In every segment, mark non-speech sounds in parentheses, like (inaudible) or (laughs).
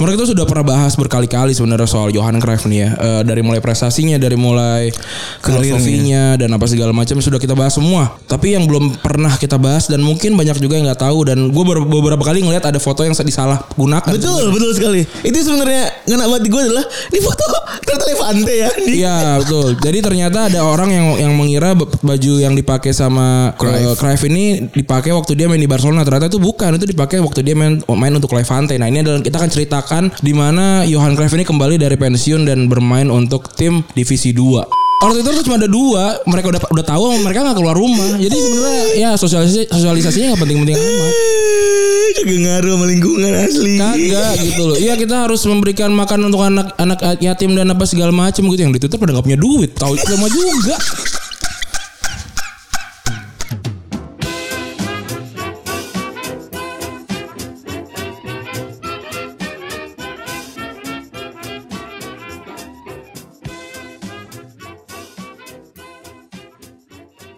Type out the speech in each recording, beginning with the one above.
Sebenarnya kita sudah pernah bahas berkali-kali sebenarnya soal Johan Cruyff nih ya. Eh, dari mulai prestasinya, dari mulai filosofinya dan apa segala macam sudah kita bahas semua. Tapi yang belum pernah kita bahas dan mungkin banyak juga yang nggak tahu dan gue beberapa kali ngeliat ada foto yang disalah gunakan. Betul, betul sekali. Itu sebenarnya ngena banget di gue adalah ini foto ternyata Levante ya. Iya betul. Jadi ternyata ada orang yang yang mengira baju yang dipakai sama Cruyff. Cruyff ini dipakai waktu dia main di Barcelona. Ternyata itu bukan. Itu dipakai waktu dia main main untuk Levante. Nah ini adalah kita akan ceritakan di mana Johan Cruyff ini kembali dari pensiun dan bermain untuk tim divisi 2. Orang itu tuh cuma ada dua, mereka udah udah tahu mereka nggak keluar rumah. Jadi sebenarnya ya sosialisasi sosialisasinya nggak penting-penting amat. kagak ngaruh sama lingkungan asli. Kagak gitu loh. Iya kita harus memberikan makan untuk anak anak yatim dan apa segala macam gitu yang di Twitter pada nggak punya duit. Tahu sama juga.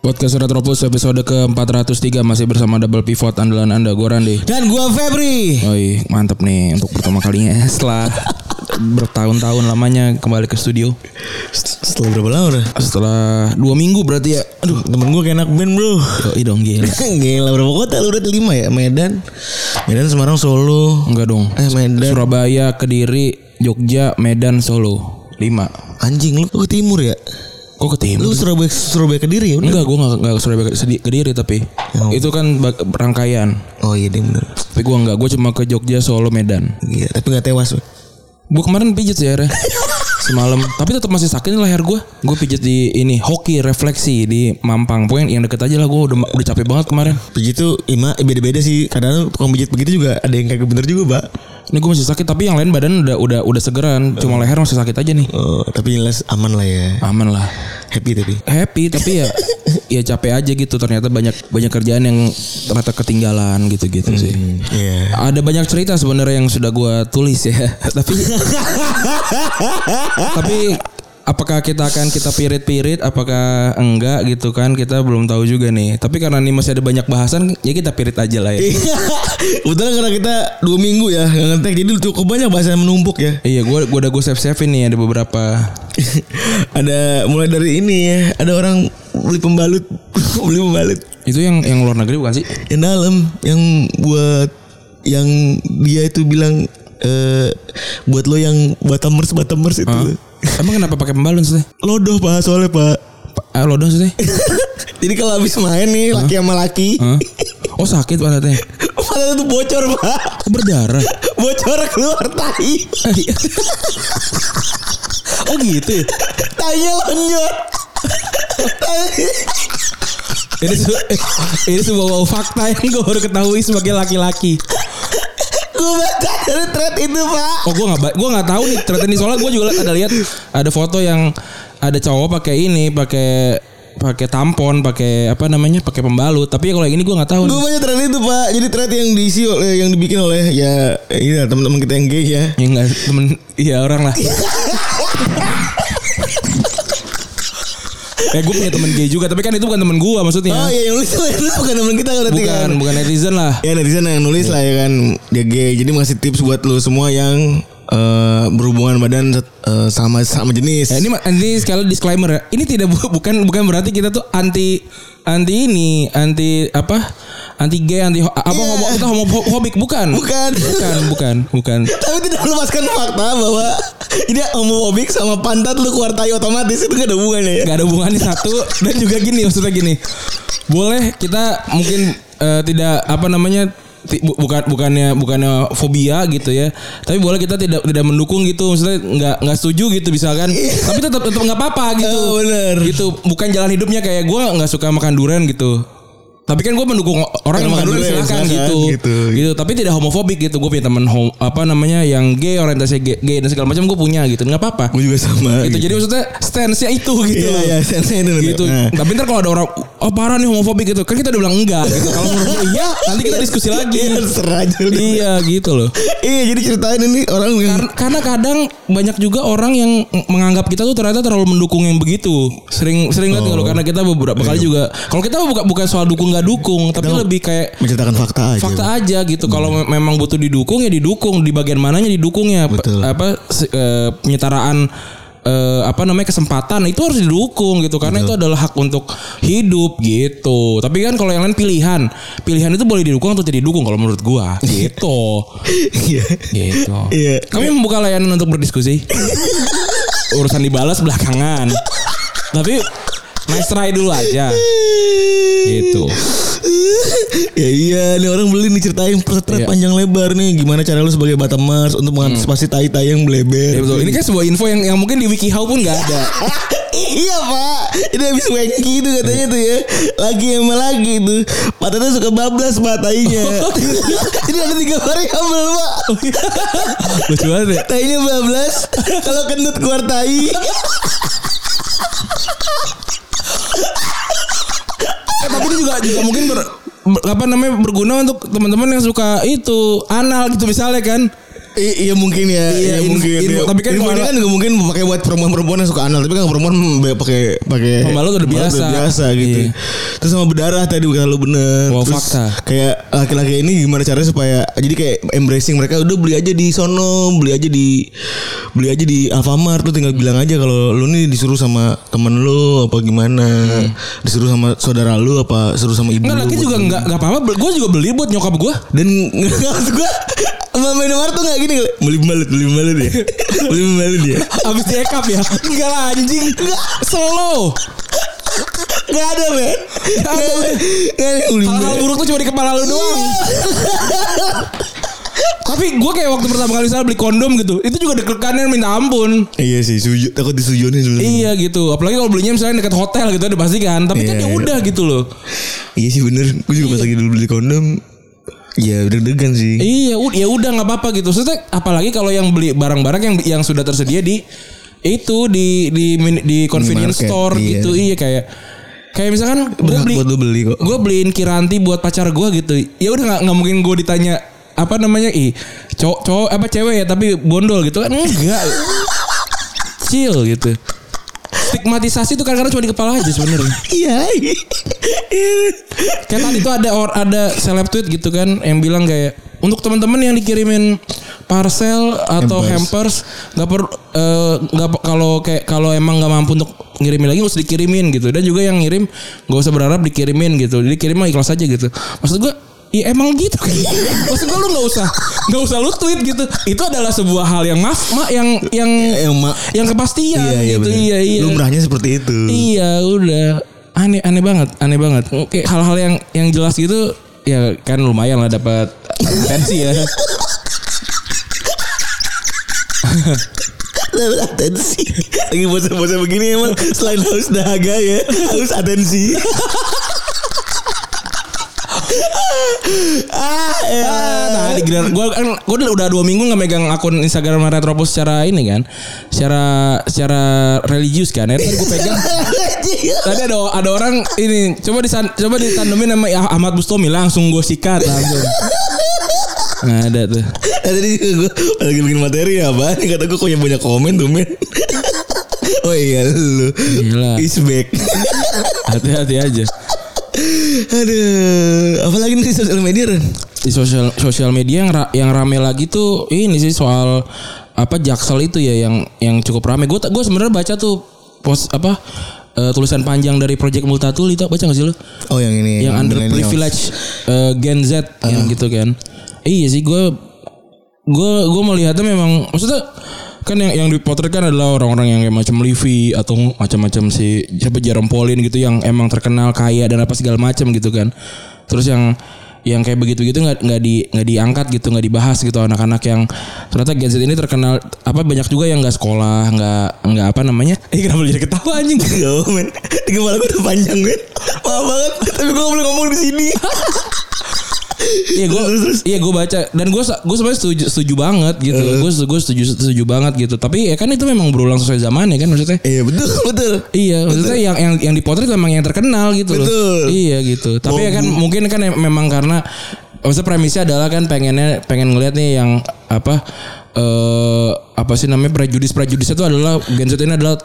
Podcast Retropus episode ke-403 masih bersama double pivot andalan Anda gue Randi. Dan gua Febri. Oi, mantep nih untuk pertama kalinya setelah bertahun-tahun lamanya kembali ke studio. Setelah berapa lama udah? Setelah dua minggu berarti ya. Aduh, temen gue kayak anak band bro. Yoi dong gila. (laughs) Gila berapa kota lu udah lima ya? Medan, Medan, Semarang, Solo. Enggak dong. Eh Medan. Surabaya, Kediri, Jogja, Medan, Solo. Lima. Anjing lu ke timur ya? Kok ke timur? Lu Surabaya Surabaya Kediri ya udah. Enggak, gue gak, gak Surabaya Kediri tapi itu kan rangkaian. Oh iya bener. Tapi gue enggak, gue cuma ke Jogja, Solo, Medan. Iya, tapi gak tewas. Gue kemarin pijet sih akhirnya (laughs) semalam, tapi tetap masih sakit leher gue. Gue pijet di ini hoki refleksi di Mampang. Pokoknya yang deket aja lah. Gue udah udah capek banget kemarin. Pijit tuh ima beda-beda sih. Kadang tukang pijit begitu juga ada yang kagak bener juga, Pak. Ini gue masih sakit, tapi yang lain badan udah udah udah segeran. Cuma leher masih sakit aja nih. Oh, tapi jelas aman lah ya. Aman lah. Happy tapi. Happy tapi ya (laughs) ya capek aja gitu. Ternyata banyak banyak kerjaan yang ternyata ketinggalan gitu-gitu sih. Iya. Ada banyak cerita sebenarnya yang sudah gue tulis ya. (laughs) tapi (laughs) tapi apakah kita akan kita pirit-pirit apakah enggak gitu kan kita belum tahu juga nih. Tapi karena ini masih ada banyak bahasan ya kita pirit aja lah ya. (laughs) Kebetulan karena kita dua minggu ya nggak ngetek jadi cukup banyak bahasa yang menumpuk ya. iya gue gua udah gue save save nih ada beberapa. (laughs) Ada mulai dari ini ya. Ada orang beli pembalut, (laughs) beli pembalut. Itu yang yang luar negeri bukan sih? Yang dalam yang buat yang dia itu bilang eh buat lo yang batamers batamers itu. emang kenapa pakai pembalun sih? Lodoh pak soalnya pak. ah, lo dong sih? (laughs) Jadi kalau habis main nih laki sama laki, Hah? oh sakit pantatnya? (laughs) Padahal itu bocor pak. Oh, berdarah? (laughs) Bocor keluar tai. Oh gitu ya? Tainya lonjot. Ini, se- ini sebuah fakta yang gue baru ketahui sebagai laki-laki Gue baca dari thread itu pak. Oh gue nggak gue nggak tahu nih ternyata ini. Soalnya gue juga liat- ada lihat ada foto yang ada cowok pakai ini pakai pakai tampon pakai apa namanya pakai pembalut. Tapi kalau yang ini gue nggak tahu Gue baca thread itu pak. Jadi thread yang diisi oleh Yang dibikin oleh Ya Iya teman-teman kita yang gay ya. Ya nggak temen iya orang lah (laughs) (laughs) Eh gue punya temen gay juga tapi kan itu bukan temen gue maksudnya. Oh iya yang nulis Yang nulis bukan teman kita berarti bukan kan? bukan netizen lah. Ya netizen yang nulis lah ya kan? Dia gay Jadi ngasih tips buat lu semua yang eh, Berhubungan badan eh, Sama sama jenis. Ya, ini ini sekali disclaimer ya. Ini tidak bu- (laughs) bukan bukan berarti kita tuh anti anti ini, anti apa? Anti gay, anti apa Iya. homo kita homofobik bukan. Bukan. Bukan, bukan, bukan. (laughs) Tapi tidak melepaskan fakta bahwa Ini homofobik sama pantat lu keluar tai otomatis Itu gak ada hubungannya ya Gak ada hubungannya satu dan juga gini maksudnya gini. Boleh kita mungkin eh, tidak apa namanya bukan bukannya bukannya fobia gitu ya. Tapi boleh kita tidak tidak mendukung gitu. Maksudnya nggak nggak setuju gitu misalkan. Tapi tetap tetap nggak apa-apa gitu. Oh, bener. gitu. Bukan jalan hidupnya kayak gue nggak suka makan durian gitu tapi kan gue mendukung orang yang makan durian silakan gitu. gitu. gitu tapi tidak homofobik gitu gue punya teman hom- apa namanya yang gay orientasi gay, gay dan segala macam gue punya gitu nggak apa-apa Gue juga sama gitu. Jadi maksudnya stance-nya itu gitu. Iya, loh. iya, stance-nya itu. Gitu. Nah. Tapi ntar kalau ada orang oh parah nih homofobik gitu, kan kita udah bilang enggak gitu. Kalau menurut iya, nanti kita diskusi (laughs) lagi. Iya iya gitu loh. Iya jadi ceritain ini orang yang Kar- karena kadang banyak juga orang yang menganggap kita tuh ternyata terlalu mendukung yang begitu. Sering sering lihat nggak lo karena kita beberapa kali juga kalau kita bukan bukan soal dukung nggak dukung, tapi lebih kayak Menceritakan fakta aja. fakta aja gitu. Kalau me- memang butuh didukung ya didukung di bagian mananya didukungnya. Betul. Apa eh, penyetaraan eh, apa namanya kesempatan itu harus didukung gitu karena itu adalah hak untuk hidup gitu. Tapi kan kalau yang lain pilihan, pilihan itu boleh didukung atau tidak didukung kalau menurut gua (laughs) gitu. Iya. gitu. Iya. Kami membuka layanan untuk berdiskusi. Urusan dibalas belakangan. Tapi nice try dulu aja. (laughs) Gitu. ya iya nih orang beli nih ceritain persetret Iya. panjang lebar nih gimana cara lu sebagai Batamers untuk mengantisipasi tai-tai yang bleber. Ya betul. Ini kan sebuah info yang yang mungkin di WikiHow pun nggak ada. (laughs) iya pak Ini habis wanky itu katanya tuh ya Lagi sama lagi tuh Patahnya suka bablas pak tainya (laughs) Ini ada tiga variabel pak (laughs) Lucu banget ya. Tainya bablas Kalau kentut keluar tai tapi ini juga juga mungkin ber, ber- apa namanya berguna untuk teman-teman yang suka itu anal gitu misalnya kan. I- iya mungkin ya, Iya, iya, mungkin. ya. tapi kan Info ini kan juga mungkin pakai buat perempuan-perempuan yang suka anal, tapi kan perempuan be- pakai pakai Pembalut udah biasa. biasa gitu. Iya. Terus sama berdarah tadi bukan lu bener. Wow, Terus fakta. kayak laki-laki ini gimana caranya supaya jadi kayak embracing mereka udah beli aja di sono, beli aja di beli aja di Alfamart lu tinggal bilang aja kalau lu nih disuruh sama temen lu apa gimana. Disuruh sama saudara lu apa suruh sama ibu Enggak buat juga beli. enggak enggak apa-apa. Gue juga beli buat nyokap gue. Dan (laughs) maksud gue Mama Indomaret tuh gak gini Beli pembalut Beli pembalut ya (laughs) Beli pembalut ya Abis di ekap ya. Enggak lah anjing. Enggak. Slow. Gak ada men Gak ada men ada Hal-hal buruk tuh cuma di kepala lu doang. Tapi gue kayak waktu pertama kali saya beli kondom gitu, itu juga deg-degannya minta ampun. Iya sih suju, Takut disujunin sebenarnya Iya gitu. Apalagi kalau belinya misalnya dekat hotel gitu udah pasti kan. Tapi kan Iya, ya iya. udah gitu loh. Iya sih bener Gue juga pas lagi dulu beli kondom Ya deg-degan sih Iya, ya udah nggak apa-apa gitu. Maksudnya apalagi kalau yang beli barang-barang yang yang sudah tersedia di itu di di di convenience Minimarket, store iya. gitu. Iya kayak kayak misalkan gue beli buat beli kok gue beliin kiranti buat pacar gue gitu. Ya udah nggak nggak mungkin gue ditanya apa namanya ih cowok cowok apa cewek ya tapi bondol gitu kan enggak (laughs) chill gitu stigmatisasi itu kadang-kadang cuma di kepala aja sebenarnya. (laughs) Iya Kayak tadi tuh ada or, ada seleb tweet gitu kan yang bilang kayak untuk teman-teman yang dikirimin parcel atau hampers. nggak per eh, nggak pe- kalau kayak kalau emang nggak mampu untuk ngirimin lagi usah dikirimin gitu. Dan juga yang ngirim nggak usah berharap dikirimin gitu. Jadi kirim mah ikhlas aja gitu. Maksud gua Ya emang gitu kan. (laughs) Maksud gue lu nggak usah nggak usah lu tweet gitu. Itu adalah sebuah hal yang maaf, mak yang yang Yang ma- yang kepastian Iya iya gitu. Iya iya. Lumrahnya seperti itu Iya udah aneh aneh banget aneh banget kayak hal-hal yang yang jelas gitu ya kan lumayan lah dapat atensi ya (laughs) Lalu atensi Lagi bosan-bosan begini emang Selain haus dahaga ya Haus atensi (laughs) ah, ya. nah di giliran gue kan gue udah, dua minggu nggak megang akun Instagram Retropus secara ini kan secara secara religius kan ya. Tadi gue pegang. Tadi ada ada orang ini coba disan, coba ditandemin sama Ah- Ahmad Bustomi langsung gue sikat langsung. Nggak ada tuh. Nah, tadi gue lagi bikin materi apa nih kata gue kok yang banyak komen tuh men (laughs) oh iya lu. Gila. is back. Hati-hati aja aduh apalagi nih di sosial media Ren di sosial sosial media yang ra, yang rame lagi tuh ini sih soal apa Jaksel itu ya yang yang cukup rame. Gue gue sebenarnya baca tuh post apa eh, tulisan panjang dari Project Multatuli itu baca gak sih lu? oh yang ini yang underprivileged eh, Gen Z yang gitu kan. Iya sih gue gue gue melihatnya memang maksudnya kan yang yang dipotretkan adalah orang-orang yang kayak macam Livi atau macam-macam si siapa Jerome Pauline gitu yang emang terkenal kaya dan apa segala macam gitu kan. Terus yang yang kayak begitu-gitu nggak nggak di nggak diangkat gitu nggak dibahas gitu anak-anak yang ternyata Z ini terkenal apa banyak juga yang nggak sekolah nggak nggak apa namanya. Eh kenapa jadi ketawa anjing? (laughs) Gak men. Di kepala gue udah panjang men. Maaf banget Tapi gue boleh ngomong di sini (laughs) Iya gue iya gue baca dan gue gue sebenarnya setuju setuju banget gitu. Gue gue setuju setuju banget gitu. Tapi ya kan itu memang berulang sesuai zaman ya kan maksudnya. Iya betul (laughs) betul Iya, maksudnya yang yang yang dipotret memang yang terkenal gitu loh. Betul. Iya gitu. Tapi ya kan mungkin kan em- memang karena maksudnya premisnya adalah kan pengennya pengen ngeliat nih yang apa eh apa sih namanya prejudis prejudis itu adalah Gen Z ini adalah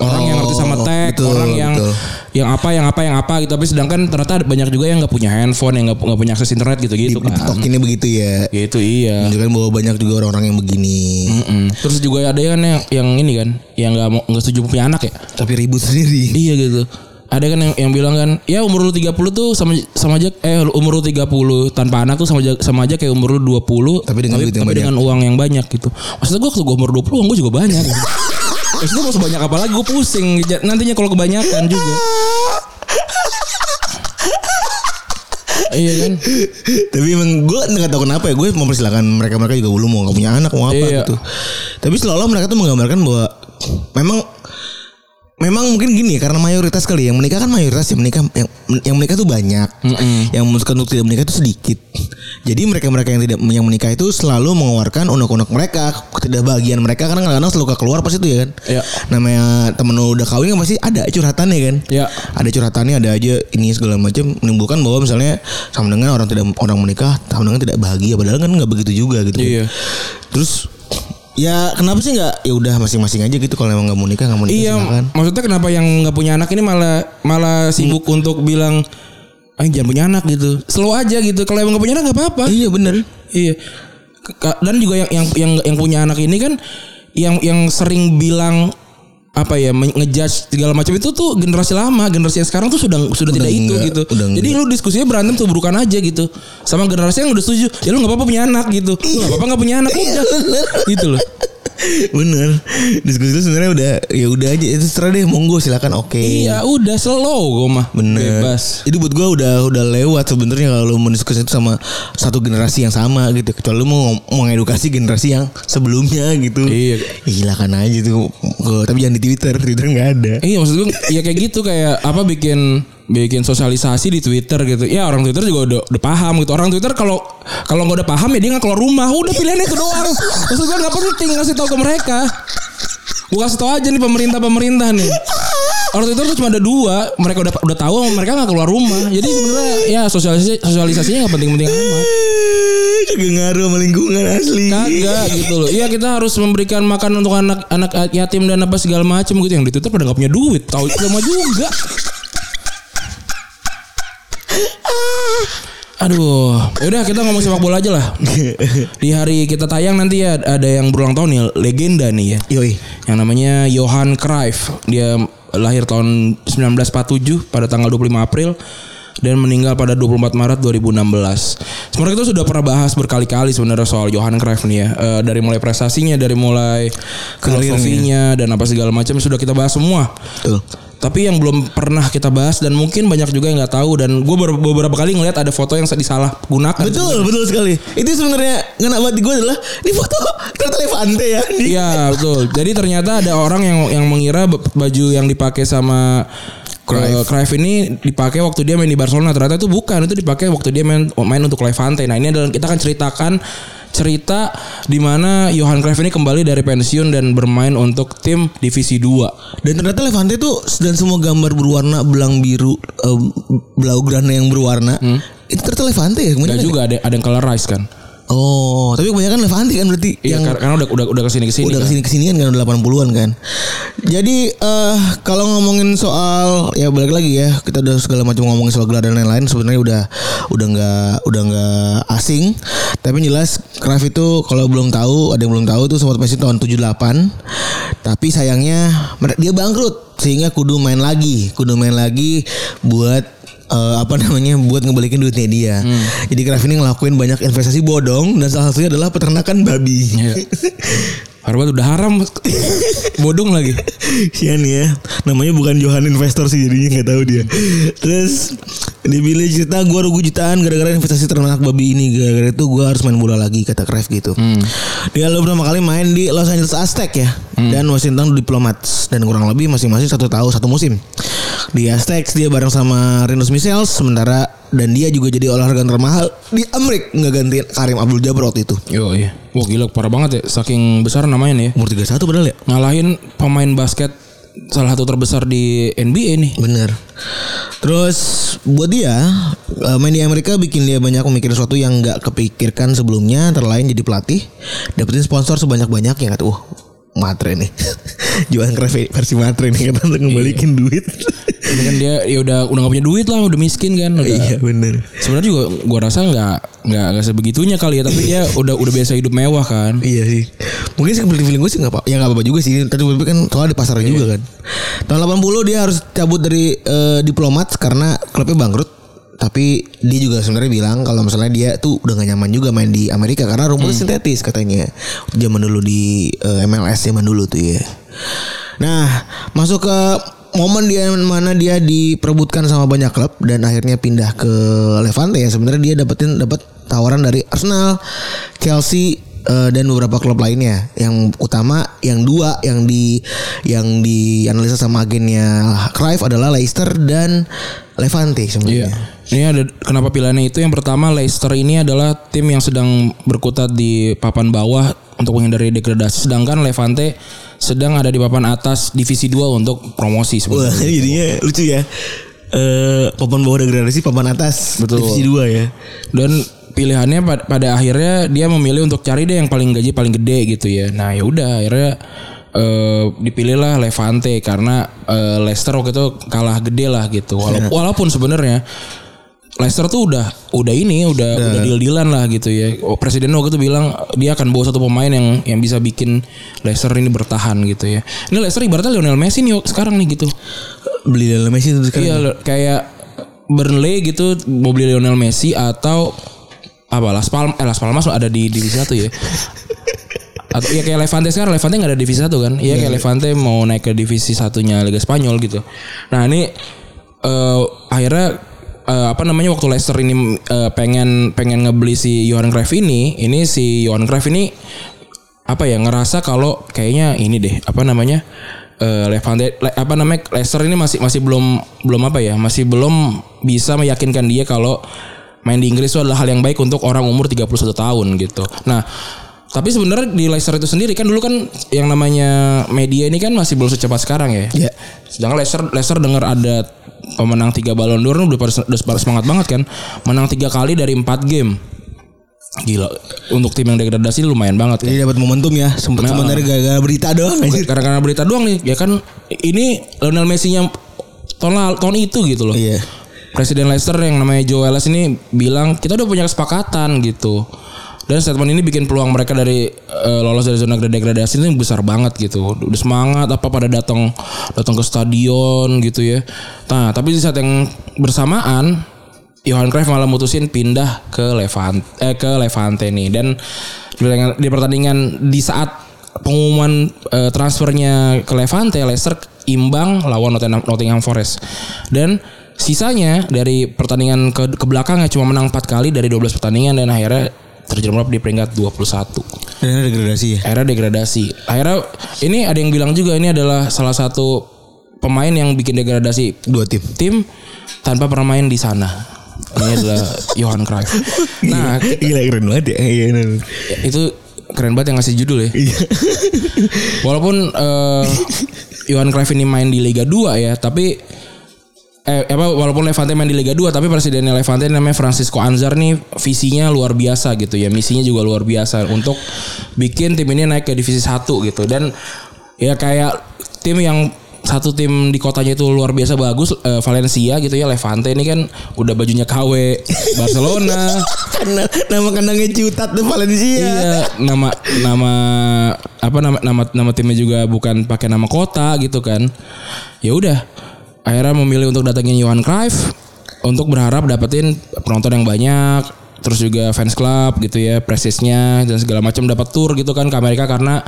orang yang ngerti sama Oh, tech, betul, orang yang betul. yang apa yang apa yang apa gitu. Tapi sedangkan ternyata ada banyak juga yang nggak punya handphone, yang nggak punya akses internet gitu gitu Di TikTok kan. ini begitu ya. Gitu iya. Menunjukkan bahwa banyak juga orang-orang yang begini. Mm-mm. Terus juga ada yang yang ini kan, yang nggak mau nggak setuju punya anak ya. Tapi ribut sendiri. Iya gitu. Ada kan yang, yang bilang kan, ya umur lu 30 tuh sama sama aja eh umur lu 30 tanpa anak tuh sama aja, sama aja kayak umur lu 20 Tapi dengan yang banyak. dengan uang yang banyak gitu. Maksudnya gue waktu gue umur 20 uang gue juga banyak. (laughs) Gitu. Maksudnya mau sebanyak apa lagi gue pusing nantinya kalau kebanyakan juga. iya kan? Tapi emang gue nggak tahu kenapa ya gue mempersilahkan mereka mereka juga belum mau nggak punya anak mau apa Iya. gitu. Tapi seolah mereka tuh menggambarkan bahwa memang memang mungkin gini karena mayoritas kali yang menikah kan mayoritas yang menikah yang, yang menikah tuh banyak, yang memutuskan untuk tidak menikah itu sedikit. Jadi mereka mereka yang tidak yang menikah itu selalu mengeluarkan unek-unek mereka, ketidakbahagiaan mereka karena kadang-kadang selalu keluar pas itu ya kan. Iya. Namanya temen lu udah kawin kan pasti ada curhatannya kan. Iya. Ada curhatannya ada aja ini segala macam menimbulkan bahwa misalnya sama dengan orang tidak orang menikah sama dengan tidak bahagia padahal kan nggak begitu juga gitu. kan. Iya. Terus ya kenapa sih nggak ya udah masing-masing aja gitu kalau emang nggak mau nikah nggak mau nikah Iya, silakan. maksudnya kenapa yang nggak punya anak ini malah malah sibuk Hmm. untuk bilang ah jangan punya anak gitu. Slow aja gitu. Kalau emang nggak punya anak nggak apa-apa. Iya bener. Iya. Dan juga yang yang yang yang punya anak ini kan yang yang sering bilang apa ya ngejudge segala macam itu tuh generasi lama, generasi yang sekarang tuh sudah sudah tidak itu enggak, gitu. udah Jadi lu diskusinya berantem tuh burukan aja gitu. Sama generasi yang udah setuju, ya lu nggak apa-apa punya anak gitu. Lu nggak apa-apa nggak punya anak udah. gitu loh. Bener. Diskusi itu sebenarnya udah ya udah aja itu terserah deh monggo silakan oke. Iya, udah slow gue mah. Bener. Bebas. Itu buat gua udah udah lewat sebenarnya kalau lu mendiskusi itu sama satu generasi yang sama gitu. Kecuali lu mau mengedukasi generasi yang sebelumnya gitu. Iya. Silakan aja tuh. Ke- tapi jangan di Twitter. Twitter nggak ada. Iya maksud gue ya kayak gitu kayak apa bikin bikin sosialisasi di Twitter gitu. Ya orang Twitter juga udah, udah paham gitu. Orang Twitter kalau kalau nggak udah paham ya dia nggak keluar rumah. Udah pilihannya itu doang. Maksud gue nggak penting ngasih tahu ke mereka. Gue kasih tahu aja nih pemerintah pemerintah nih. Orang Twitter tuh cuma ada dua. Mereka udah udah tahu mereka nggak keluar rumah. Jadi sebenarnya ya sosialisasi sosialisasinya nggak penting-penting amat. Kagak ngaruh sama lingkungan asli. Kagak gitu loh. Iya kita harus memberikan makan untuk anak anak yatim dan apa segala macam gitu yang di Twitter pada nggak punya duit. Tahu sama juga. Aduh, yaudah kita ngomong sepak bola aja lah. Di hari kita tayang nanti ya ada yang berulang tahun nih, legenda nih ya. Yoi. Yang namanya Johan Cruyff. Dia lahir tahun 1947 pada tanggal 25 April dan meninggal pada 24 Maret 2016. Sebenarnya kita sudah pernah bahas berkali-kali sebenarnya soal Johan Cruyff nih ya. Eh, dari mulai prestasinya, dari mulai filosofinya dan apa segala macam sudah kita bahas semua. Tuh. Tapi yang belum pernah kita bahas dan mungkin banyak juga yang nggak tahu dan gue beberapa kali ngeliat ada foto yang disalah gunakan. Betul, betul sekali. Itu sebenarnya ngena banget di gue adalah di foto ternyata Levante ya. Iya betul. Jadi ternyata ada orang yang yang mengira baju yang dipakai sama Cruyff. Cruyff ini dipakai waktu dia main di Barcelona. Ternyata itu bukan. Itu dipakai waktu dia main main untuk Levante. Nah ini adalah kita akan ceritakan cerita di mana Johan Cruyff ini kembali dari pensiun dan bermain untuk tim divisi 2. Dan ternyata Levante tuh dan semua gambar berwarna belang biru, eh, blaugrana yang berwarna. Itu ternyata Levante ya? Dan kebanyakan? juga ada ada yang colorize kan. Oh, tapi kebanyakan Levante kan berarti Iya yang kar- karena udah udah udah ke sini ke sini. udah kan. ke sini kesinian kan udah 80-an kan. Jadi eh kalau ngomongin soal ya balik lagi ya kita udah segala macam ngomongin soal gelar dan lain-lain sebenarnya udah udah nggak udah nggak asing. Tapi jelas Cruyff itu kalau belum tahu ada yang belum tahu tuh sempat pensiun tahun 78. Tapi sayangnya dia bangkrut sehingga kudu main lagi, kudu main lagi buat eh, apa namanya buat ngebalikin duitnya dia. Jadi Cruyff ini ngelakuin banyak investasi bodong dan salah satunya adalah peternakan babi. Iya. (laughs) Harbat udah haram. Bodong lagi. Sian ya. Namanya bukan Johan Investor sih Jadinya nggak tahu dia. Terus Dia bilang cerita Gue rugi jutaan Gara-gara investasi ternak babi ini. Gara-gara itu gue harus main bola lagi Kata Cruyff gitu. Dia lalu pertama kali main di Los Angeles Aztec ya. Dan Washington Diplomats. Dan kurang lebih masing-masing satu tahun Satu musim. Di Aztecs dia bareng sama Rinus Michels Sementara Dan dia juga jadi olahraga termahal Di Amerika Nggak gantiin Karim Abdul Jabbar waktu itu Yo iya. Wah gila parah banget ya. Saking besar namanya nih ya. Umur 31 padahal ya ngalahin pemain basket salah satu terbesar di NBA nih. Bener. Terus buat dia eh, main di Amerika bikin dia banyak memikir sesuatu yang nggak kepikirkan sebelumnya. Antara lain jadi pelatih, dapetin sponsor sebanyak banyaknya kata, wah matre nih, (laughs) jualan krefe versi matre nih kata untuk ngembalikin duit. Ini kan dia ya udah udah gak punya duit lah, udah miskin kan. Udah. iya bener. Sebenarnya juga gua rasa nggak nggak nggak sebegitunya kali ya, tapi dia udah udah biasa hidup mewah kan. Iya sih. Mungkin sih feeling feeling gue sih nggak apa, ya nggak apa-apa juga sih. Tadi tapi kan soalnya di pasar juga kan. Tahun 80 dia harus cabut dari eh, diplomat karena klubnya bangkrut. Tapi dia juga sebenarnya bilang kalau misalnya dia tuh udah gak nyaman juga main di Amerika karena rumputnya sintetis katanya. Zaman dulu di eh, MLS zaman dulu tuh ya. Nah, masuk ke momen dia mana dia diperebutkan sama banyak klub dan akhirnya pindah ke Levante ya. Sebenarnya dia dapetin dapat tawaran dari Arsenal, Chelsea eh, dan beberapa klub lainnya. Yang utama yang dua yang di yang dianalisa sama agennya Cruyff adalah Leicester dan Levante Iya. sebenarnya. Ini ada kenapa pilihannya itu yang pertama Leicester ini adalah tim yang sedang berkutat di papan bawah untuk menghindari degradasi sedangkan Levante sedang ada di papan atas divisi 2 untuk promosi Wah, sebenarnya. (laughs) jadinya lucu ya. Eh papan bawah degradasi, papan atas Betul. divisi 2 ya. Dan pilihannya pada, pada akhirnya dia memilih untuk cari deh yang paling gaji paling gede gitu ya. Nah, ya udah akhirnya eh dipilihlah Levante karena eh, Leicester waktu itu kalah gede lah gitu. Walaupun, walaupun sebenarnya Leicester tuh udah udah ini udah udah deal-dealan lah gitu ya. Oh, Presiden waktu itu bilang dia akan bawa satu pemain yang yang bisa bikin Leicester ini bertahan gitu ya. Ini Leicester ibaratnya Lionel Messi nih sekarang nih gitu. Beli Lionel Messi itu sekarang. Iya le- kayak Burnley gitu mau beli Lionel Messi atau apa Las Palmas eh Las Palmas ada di divisi satu ya. Atau ya kayak Levante sekarang Levante nggak ada divisi satu kan? Iya kayak Levante mau naik ke divisi satunya Liga Spanyol gitu. Nah ini eh akhirnya eh, apa namanya waktu Leicester ini eh, pengen pengen ngebeli si Johan Cruyff ini, ini si Johan Cruyff ini apa ya ngerasa kalau kayaknya ini deh apa namanya eh, Levante Le- apa namanya Leicester ini masih masih belum belum apa ya masih belum bisa meyakinkan dia kalau main di Inggris itu adalah hal yang baik untuk orang umur 31 tahun gitu. Nah, tapi sebenarnya di Leicester itu sendiri kan dulu kan yang namanya media ini kan masih belum secepat sekarang ya. Iya. Sedangkan Leicester Leicester dengar ada pemenang tiga Ballon d'Or udah pada semangat banget kan. Menang tiga kali dari empat game. Gila, untuk tim yang degradasi lumayan banget kan. Jadi dapat momentum ya. Sempat Nah, sebenarnya gara-gara berita doang. Karena karena berita doang nih, ya kan ini Lionel Messi yang tahun tahun itu gitu loh. Iya. Presiden Leicester yang namanya Joe Ellis ini bilang kita udah punya kesepakatan gitu. Dan statement ini bikin peluang mereka dari eh, lolos dari zona degradasi ini besar banget gitu. Udah semangat apa pada datang datang ke stadion gitu ya. Nah, tapi di saat yang bersamaan Johan Cruyff malah mutusin pindah ke Levante eh, ke Levante nih dan di pertandingan, di saat pengumuman eh, transfernya ke Levante Leicester imbang lawan Nottingham Forest dan sisanya dari pertandingan ke, ke belakangnya cuma menang 4 kali dari 12 pertandingan dan akhirnya terjerembab di peringkat 21 Dan ada degradasi ya. akhirnya degradasi akhirnya ini ada yang bilang juga ini adalah salah satu pemain yang bikin degradasi Dua tim. tim tanpa pernah main di sana ini adalah Johan Cruyff nah Gila keren banget ya. Iya. bener. itu keren banget yang ngasih judul ya Iya. Walaupun eh Johan Cruyff ini main di Liga 2 ya, tapi eh apa walaupun Levante main di Liga 2 tapi presidennya Levante namanya Francisco Anzar nih visinya luar biasa gitu ya. Misinya juga luar biasa untuk bikin tim ini naik ke divisi 1 gitu dan ya kayak tim yang satu tim di kotanya itu luar biasa bagus eh, Valencia gitu ya Levante ini kan udah bajunya KW (laughs) Barcelona Karena nama kandangnya Ciutat tuh Valencia. Iya, nama nama apa nama nama nama timnya juga bukan pakai nama kota gitu kan. Ya udah. Akhirnya memilih untuk datengin Johan Cruyff untuk berharap dapetin penonton yang banyak, terus juga fans club gitu ya, prestisnya dan segala macam dapat tour gitu kan ke Amerika karena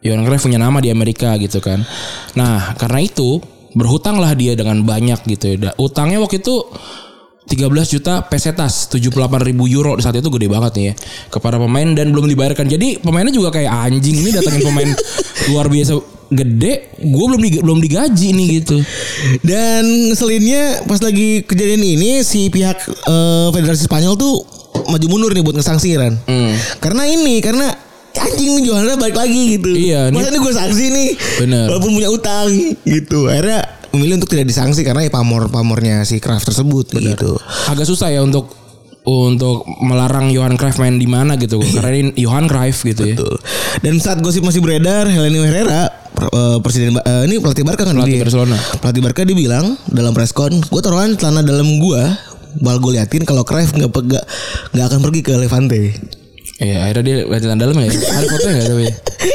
Johan Cruyff punya nama di Amerika gitu kan. Nah, karena itu berhutanglah dia dengan banyak gitu ya. Utangnya waktu itu 13 juta pesetas 78 ribu euro di saat itu gede banget nih ya kepada pemain dan belum dibayarkan jadi pemainnya juga kayak anjing ini datangin pemain (laughs) luar biasa gede gue belum di- belum digaji nih gitu Dan ngeselinnya pas lagi kejadian ini si pihak eh, Federasi Spanyol tuh maju mundur nih buat ngesangsi Ran. Hmm. Karena ini karena anjing nih Johanna balik lagi gitu. Iya, Masa ini- ini gue sanksi nih. Bener. Walaupun punya utang gitu. Akhirnya memilih untuk tidak disanksi karena ya pamor-pamornya si Kraft tersebut gitu. Agak susah ya untuk untuk melarang Johan Cruyff main di mana gitu (laughs) karena ini Johan Cruyff gitu ya. Betul. Dan saat gosip masih beredar, Helene Herrera eh, presiden eh, ini pelatih Barca kan Pelatih dia. Barcelona. Pelatih Barca dia bilang dalam preskon, gue taruhan celana dalam gua bal gue liatin kalau Cruyff nggak nggak akan pergi ke Levante. Iya, akhirnya dia latihan dalam ya. Ada fotonya enggak tapi?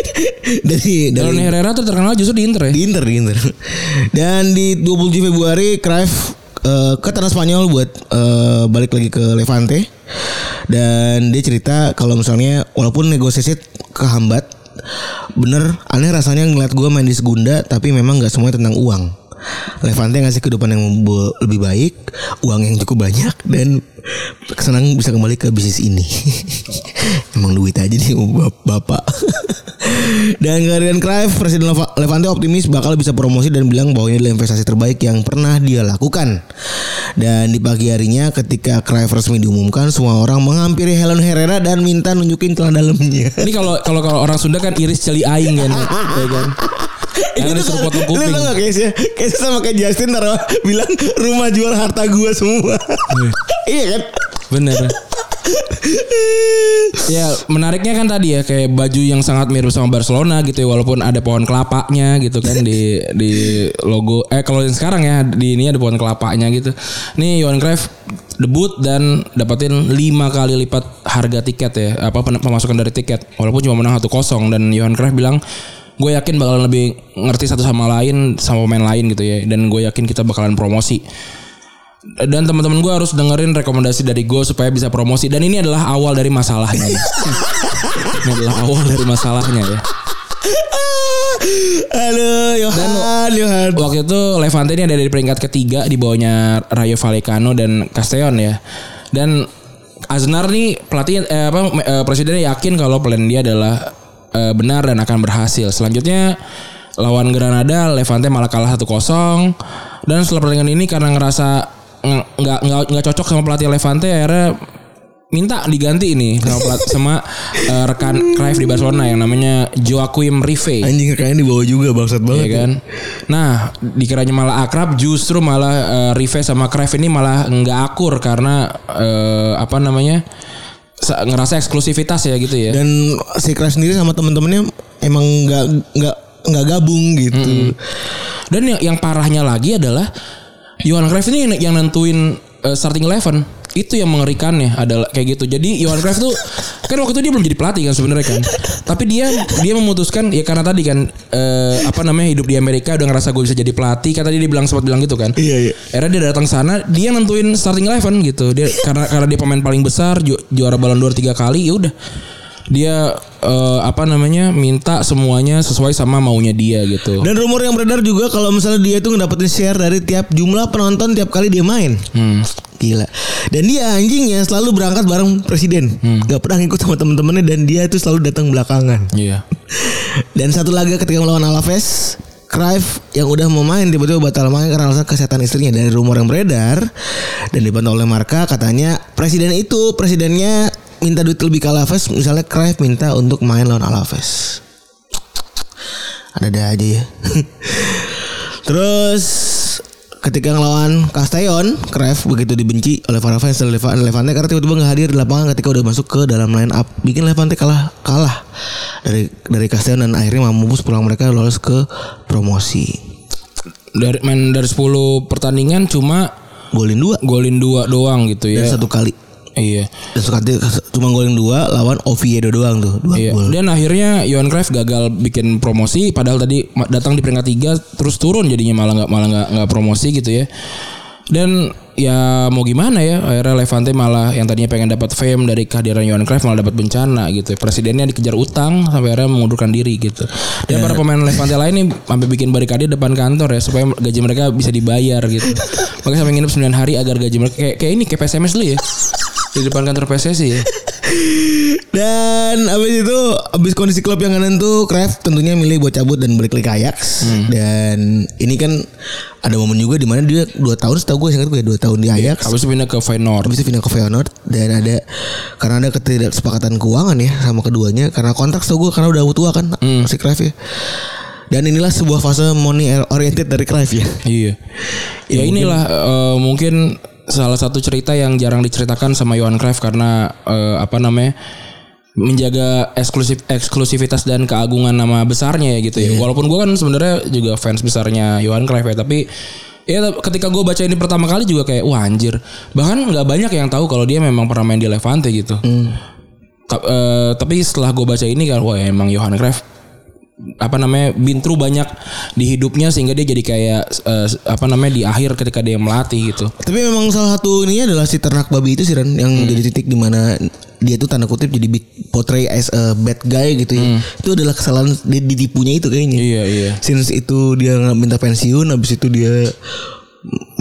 (laughs) dari dari Herrera tuh terkenal justru di Inter ya. di Inter di Inter. Dan di 27 Februari Cruyff eh, ke tanah Spanyol buat eh, balik lagi ke Levante. Dan dia cerita kalau misalnya walaupun negosiasi kehambat bener aneh rasanya ngeliat gue main di Segunda tapi memang nggak semuanya tentang uang. Levante ngasih kehidupan yang lebih baik, uang yang cukup banyak dan senang bisa kembali ke bisnis ini. (laughs) Emang duit aja nih bap- bapak. (laughs) dan kehadiran Cruyff, Presiden Leva- Levante optimis bakal bisa promosi dan bilang bahwa ini adalah investasi terbaik yang pernah dia lakukan. Dan di pagi harinya ketika Cruyff resmi diumumkan, semua orang menghampiri Helen Herrera dan minta nunjukin celana dalamnya. (laughs) Ini kalau kalau kalau orang Sunda kan iris celi aing kan. ya kan. Karena disuruh potong kuping. Tau gak case-nya? Case sama kayak Justin taruh bilang rumah jual harta gua semua. iya (laughs) kan? Bener. (laughs) Ya menariknya kan tadi ya kayak baju yang sangat mirip sama Barcelona gitu ya walaupun ada pohon kelapanya gitu kan di di logo eh kalau yang sekarang ya di ini ada pohon kelapanya gitu. Nih Johan Cruyff debut dan dapetin 5 kali lipat harga tiket ya apa pemasukan dari tiket walaupun cuma menang 1-0 dan Johan Cruyff bilang gue yakin bakalan lebih ngerti satu sama lain sama pemain lain gitu ya dan gue yakin kita bakalan promosi dan teman-teman gue harus dengerin rekomendasi dari gue supaya bisa promosi. Dan ini adalah awal dari masalahnya (laughs) ini adalah awal dari masalahnya ya. Aduh, Johan, Johan. waktu itu Levante ini ada di peringkat ketiga di bawahnya Rayo Vallecano dan Castellon ya. Dan Aznar nih pelatih eh, apa eh, presidennya yakin kalau plan dia adalah eh, benar dan akan berhasil. Selanjutnya lawan Granada Levante malah kalah 1-0 dan setelah pertandingan ini karena ngerasa nge- nggak nggak nggak cocok sama pelatih Levante akhirnya minta diganti ini sama pelat, (laughs) sama eh, rekan Cruyff di Barcelona yang namanya Joaquim Rive Anjing kayaknya dibawa juga bangsat Iya banget. kan. Nah, dikiranya malah akrab, justru malah eh, Rive sama Cruyff ini malah nggak akur karena eh, apa namanya sa- ngerasa eksklusivitas ya gitu ya. Dan si Cruyff sendiri sama temen-temennya emang nggak nggak nggak gabung gitu. Dan yang, yang parahnya lagi adalah Johan Cruyff ini yang- yang nentuin eh, starting eleven itu yang mengerikannya adalah kayak gitu. Jadi Johan Cruyff tuh (laughs) kan waktu itu dia belum jadi pelatih kan sebenarnya kan. Tapi dia dia memutuskan ya karena tadi kan eh, apa namanya hidup di Amerika udah ngerasa gue bisa jadi pelatih. Kata dia dia bilang sempat bilang gitu kan. Iya, iya. Akhirnya dia datang sana, dia nentuin starting eleven gitu. Dia karena karena dia pemain paling besar, ju- juara Ballon d'Or tiga kali, ya udah. Dia eh, apa namanya minta semuanya sesuai sama maunya dia gitu. Dan rumor yang beredar juga kalau misalnya dia tuh ngedapetin share dari tiap jumlah penonton tiap kali dia main. Hmm. Gila. Dan dia anjingnya selalu berangkat bareng presiden. Gak pernah ngikut sama temen-temennya dan dia itu selalu datang belakangan. Iya. (laughs) Dan satu laga ketika melawan Alaves, Cruyff yang udah mau main tiba-tiba batal main karena alasan kesehatan istrinya dari rumor yang beredar dan dibantah oleh Marka katanya presiden itu presidennya minta duit lebih ke Alaves misalnya Cruyff minta untuk main lawan Alaves. Ada-ada aja ya. (laughs) Terus ketika ngelawan Castellon Cruyff begitu dibenci oleh para fans dari Leva- Levante karena tiba-tiba nggak hadir di lapangan ketika udah masuk ke dalam line up. Bikin Levante kalah kalah dari dari Castellon dan akhirnya mampus pulang mereka lolos ke promosi. Dari main dari 10 pertandingan cuma golin dua. golin dua doang gitu ya. dan satu kali Iya. dan sekali cuma golin dua lawan Oviedo doang tuh dua Iya. gol Dan akhirnya Johan Cruyff gagal bikin promosi padahal tadi datang di peringkat tiga terus turun jadinya malah nggak malah nggak nggak promosi gitu ya. Dan ya mau gimana ya akhirnya Levante malah yang tadinya pengen dapat fame dari kehadiran Johan Cruyff malah dapat bencana gitu. Presidennya dikejar utang sampai akhirnya mengundurkan diri gitu. Dan para pemain Levante lain nih sampai bikin barikade depan kantor ya supaya gaji mereka bisa dibayar gitu. (laughs) Makanya sampai nginep 9 hari agar gaji mereka kayak kayak ini kayak PSMS dulu ya. Di depan kantor PSSI ya. (laughs) Dan abis itu abis kondisi klub yang kanan tuh Kraft tentunya milih buat cabut dan balik lagi Ajax. Dan ini kan ada momen juga di mana dia dua tahun setahu gue ingat gue ya, dua tahun di Ajax. Habis itu pindah ke Feyenoord. Habis itu pindah ke Feyenoord dan ada karena ada ketidaksepakatan keuangan ya sama keduanya karena kontrak setahu gue karena udah tua kan si Cruyff ya. Dan inilah sebuah fase money oriented dari Cruyff ya. Iya. Ya inilah eh, mungkin salah satu cerita yang jarang diceritakan sama Johan Cruyff karena eh, apa namanya menjaga eksklusif eksklusivitas dan keagungan nama besarnya ya gitu ya. Walaupun gue kan sebenarnya juga fans besarnya Johan Cruyff ya, tapi ya ketika gue baca ini pertama kali juga kayak wah anjir. Bahkan nggak banyak yang tahu kalau dia memang pernah main di Levante gitu. Ta- eh, tapi setelah gue baca ini kan wah emang Johan Cruyff apa namanya through banyak di hidupnya sehingga dia jadi kayak eh, apa namanya di akhir ketika dia melatih gitu. Tapi memang salah satu ininya adalah si ternak babi itu sih Ran yang jadi titik di mana dia tuh tanda kutip jadi big portray as a bad guy gitu ya. Itu adalah kesalahan dia ditipunya itu kayaknya. Iya iya. Since itu dia minta pensiun habis itu dia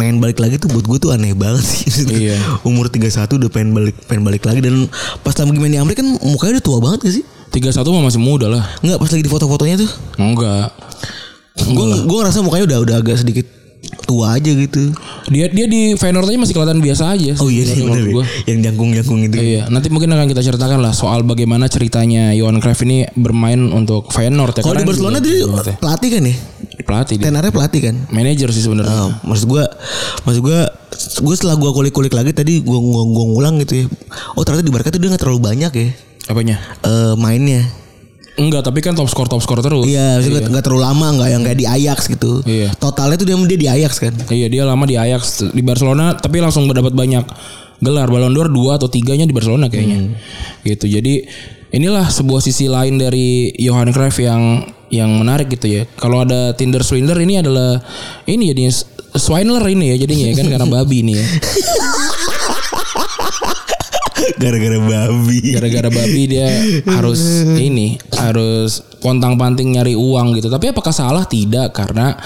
main balik lagi tuh buat gue tuh aneh banget sih. (laughs) Iya. Umur 31 udah pengen balik pengen balik lagi dan pas lagi main di Amerika kan mukanya udah tua banget gak sih? 31 mah masih muda lah. Enggak pas lagi di foto-fotonya tuh. Enggak. Gue gue ngerasa mukanya udah udah agak sedikit tua aja gitu. Dia dia di Feyenoord aja masih kelihatan biasa aja. Oh iya sih menurut bener gua. ya. Yang jangkung-jangkung itu. Iya, nanti mungkin akan kita ceritakan lah soal bagaimana ceritanya Johan Cruyff ini bermain untuk Feyenoord ya. Kalau di Karena Barcelona dia juga- pelatih kan ya? pelatih dia. Tenarnya pelatih kan? Manajer sih sebenarnya. Oh, maksud gua maksud gua gue setelah gua kulik-kulik lagi tadi gua gua, gua ngulang gitu ya. Oh ternyata di Barca tuh dia nggak terlalu banyak ya Apanya? eh mainnya. Enggak, tapi kan top score top score terus. Iya, maksudnya nggak terlalu lama nggak yang kayak di Ajax gitu. Iya. Totalnya tuh dia dia di Ajax kan. Iya, dia lama di Ajax di Barcelona tapi langsung mendapat banyak gelar Ballon d'Or 2 atau 3-nya di Barcelona kayaknya. Gitu. Jadi inilah sebuah sisi lain dari Johan Cruyff yang yang menarik gitu ya. Kalau ada Tinder Swindler ini adalah ini jadinya Swindler ini ya jadinya ya kan karena babi ini ya. (laughs) Gara-gara babi. Gara-gara babi dia harus ini harus pontang-panting nyari uang gitu. Tapi apakah salah? Tidak karena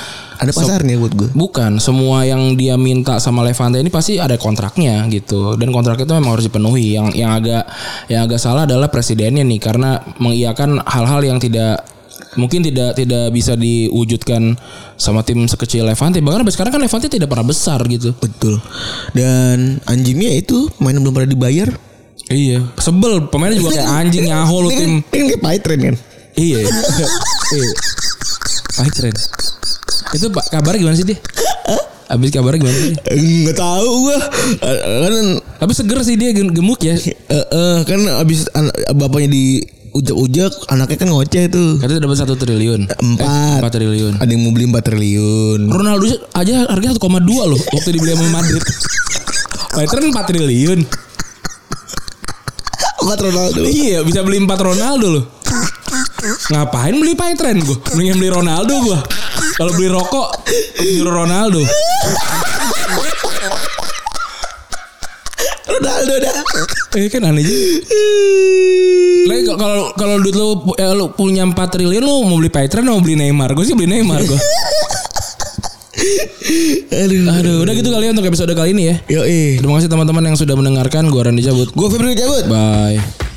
Ada pasarnya buat gue. Bukan, semua yang dia minta sama Levante ini pasti ada kontraknya gitu. Dan kontrak itu memang harus dipenuhi. Yang yang agak yang agak salah adalah presidennya nih karena mengiyakan hal-hal yang tidak mungkin tidak tidak bisa diwujudkan sama tim sekecil Levante. Bahkan sampai sekarang kan Levante tidak pernah besar gitu. Betul. Dan anjingnya itu main belum pernah dibayar. Iya, sebel pemainnya juga kayak anjing nyaho lu kan, tim. ini kan kayak pahit tren kan. Iya. (laughs) iya. Pahit keren. Itu Pak kabar gimana sih dia? Abis kabarnya gimana sih? Enggak tahu gua. Kan Tapi seger sih dia gem- gemuk ya. eh, eh, kan abis bapaknya di ujak-ujak anaknya kan ngoceh tuh. Katanya dapat satu triliun. Empat. Eh, empat triliun. Ada yang mau beli 4 triliun. Ronaldo aja harganya 1,2 loh waktu dibeli sama Madrid. (laughs) Paitren 4 triliun. 4 Ronaldo. Iya, bisa beli 4 Ronaldo loh. Ngapain beli Paitren gue? Mendingan beli Ronaldo gue. Kalau beli rokok nyuruh Ronaldo. Ronaldo dah. Eh kan aneh juga. Lagi kalau kalau duit lu, eh, lu punya 4 triliun lu mau beli Paitren mau beli Neymar? Gue sih beli Neymar gue. Aduh. Aduh, udah gitu kali ya untuk episode kali ini ya. Yo. Terima kasih teman-teman yang sudah mendengarkan. Gue Randy cabut. Gue Febri cabut. Bye.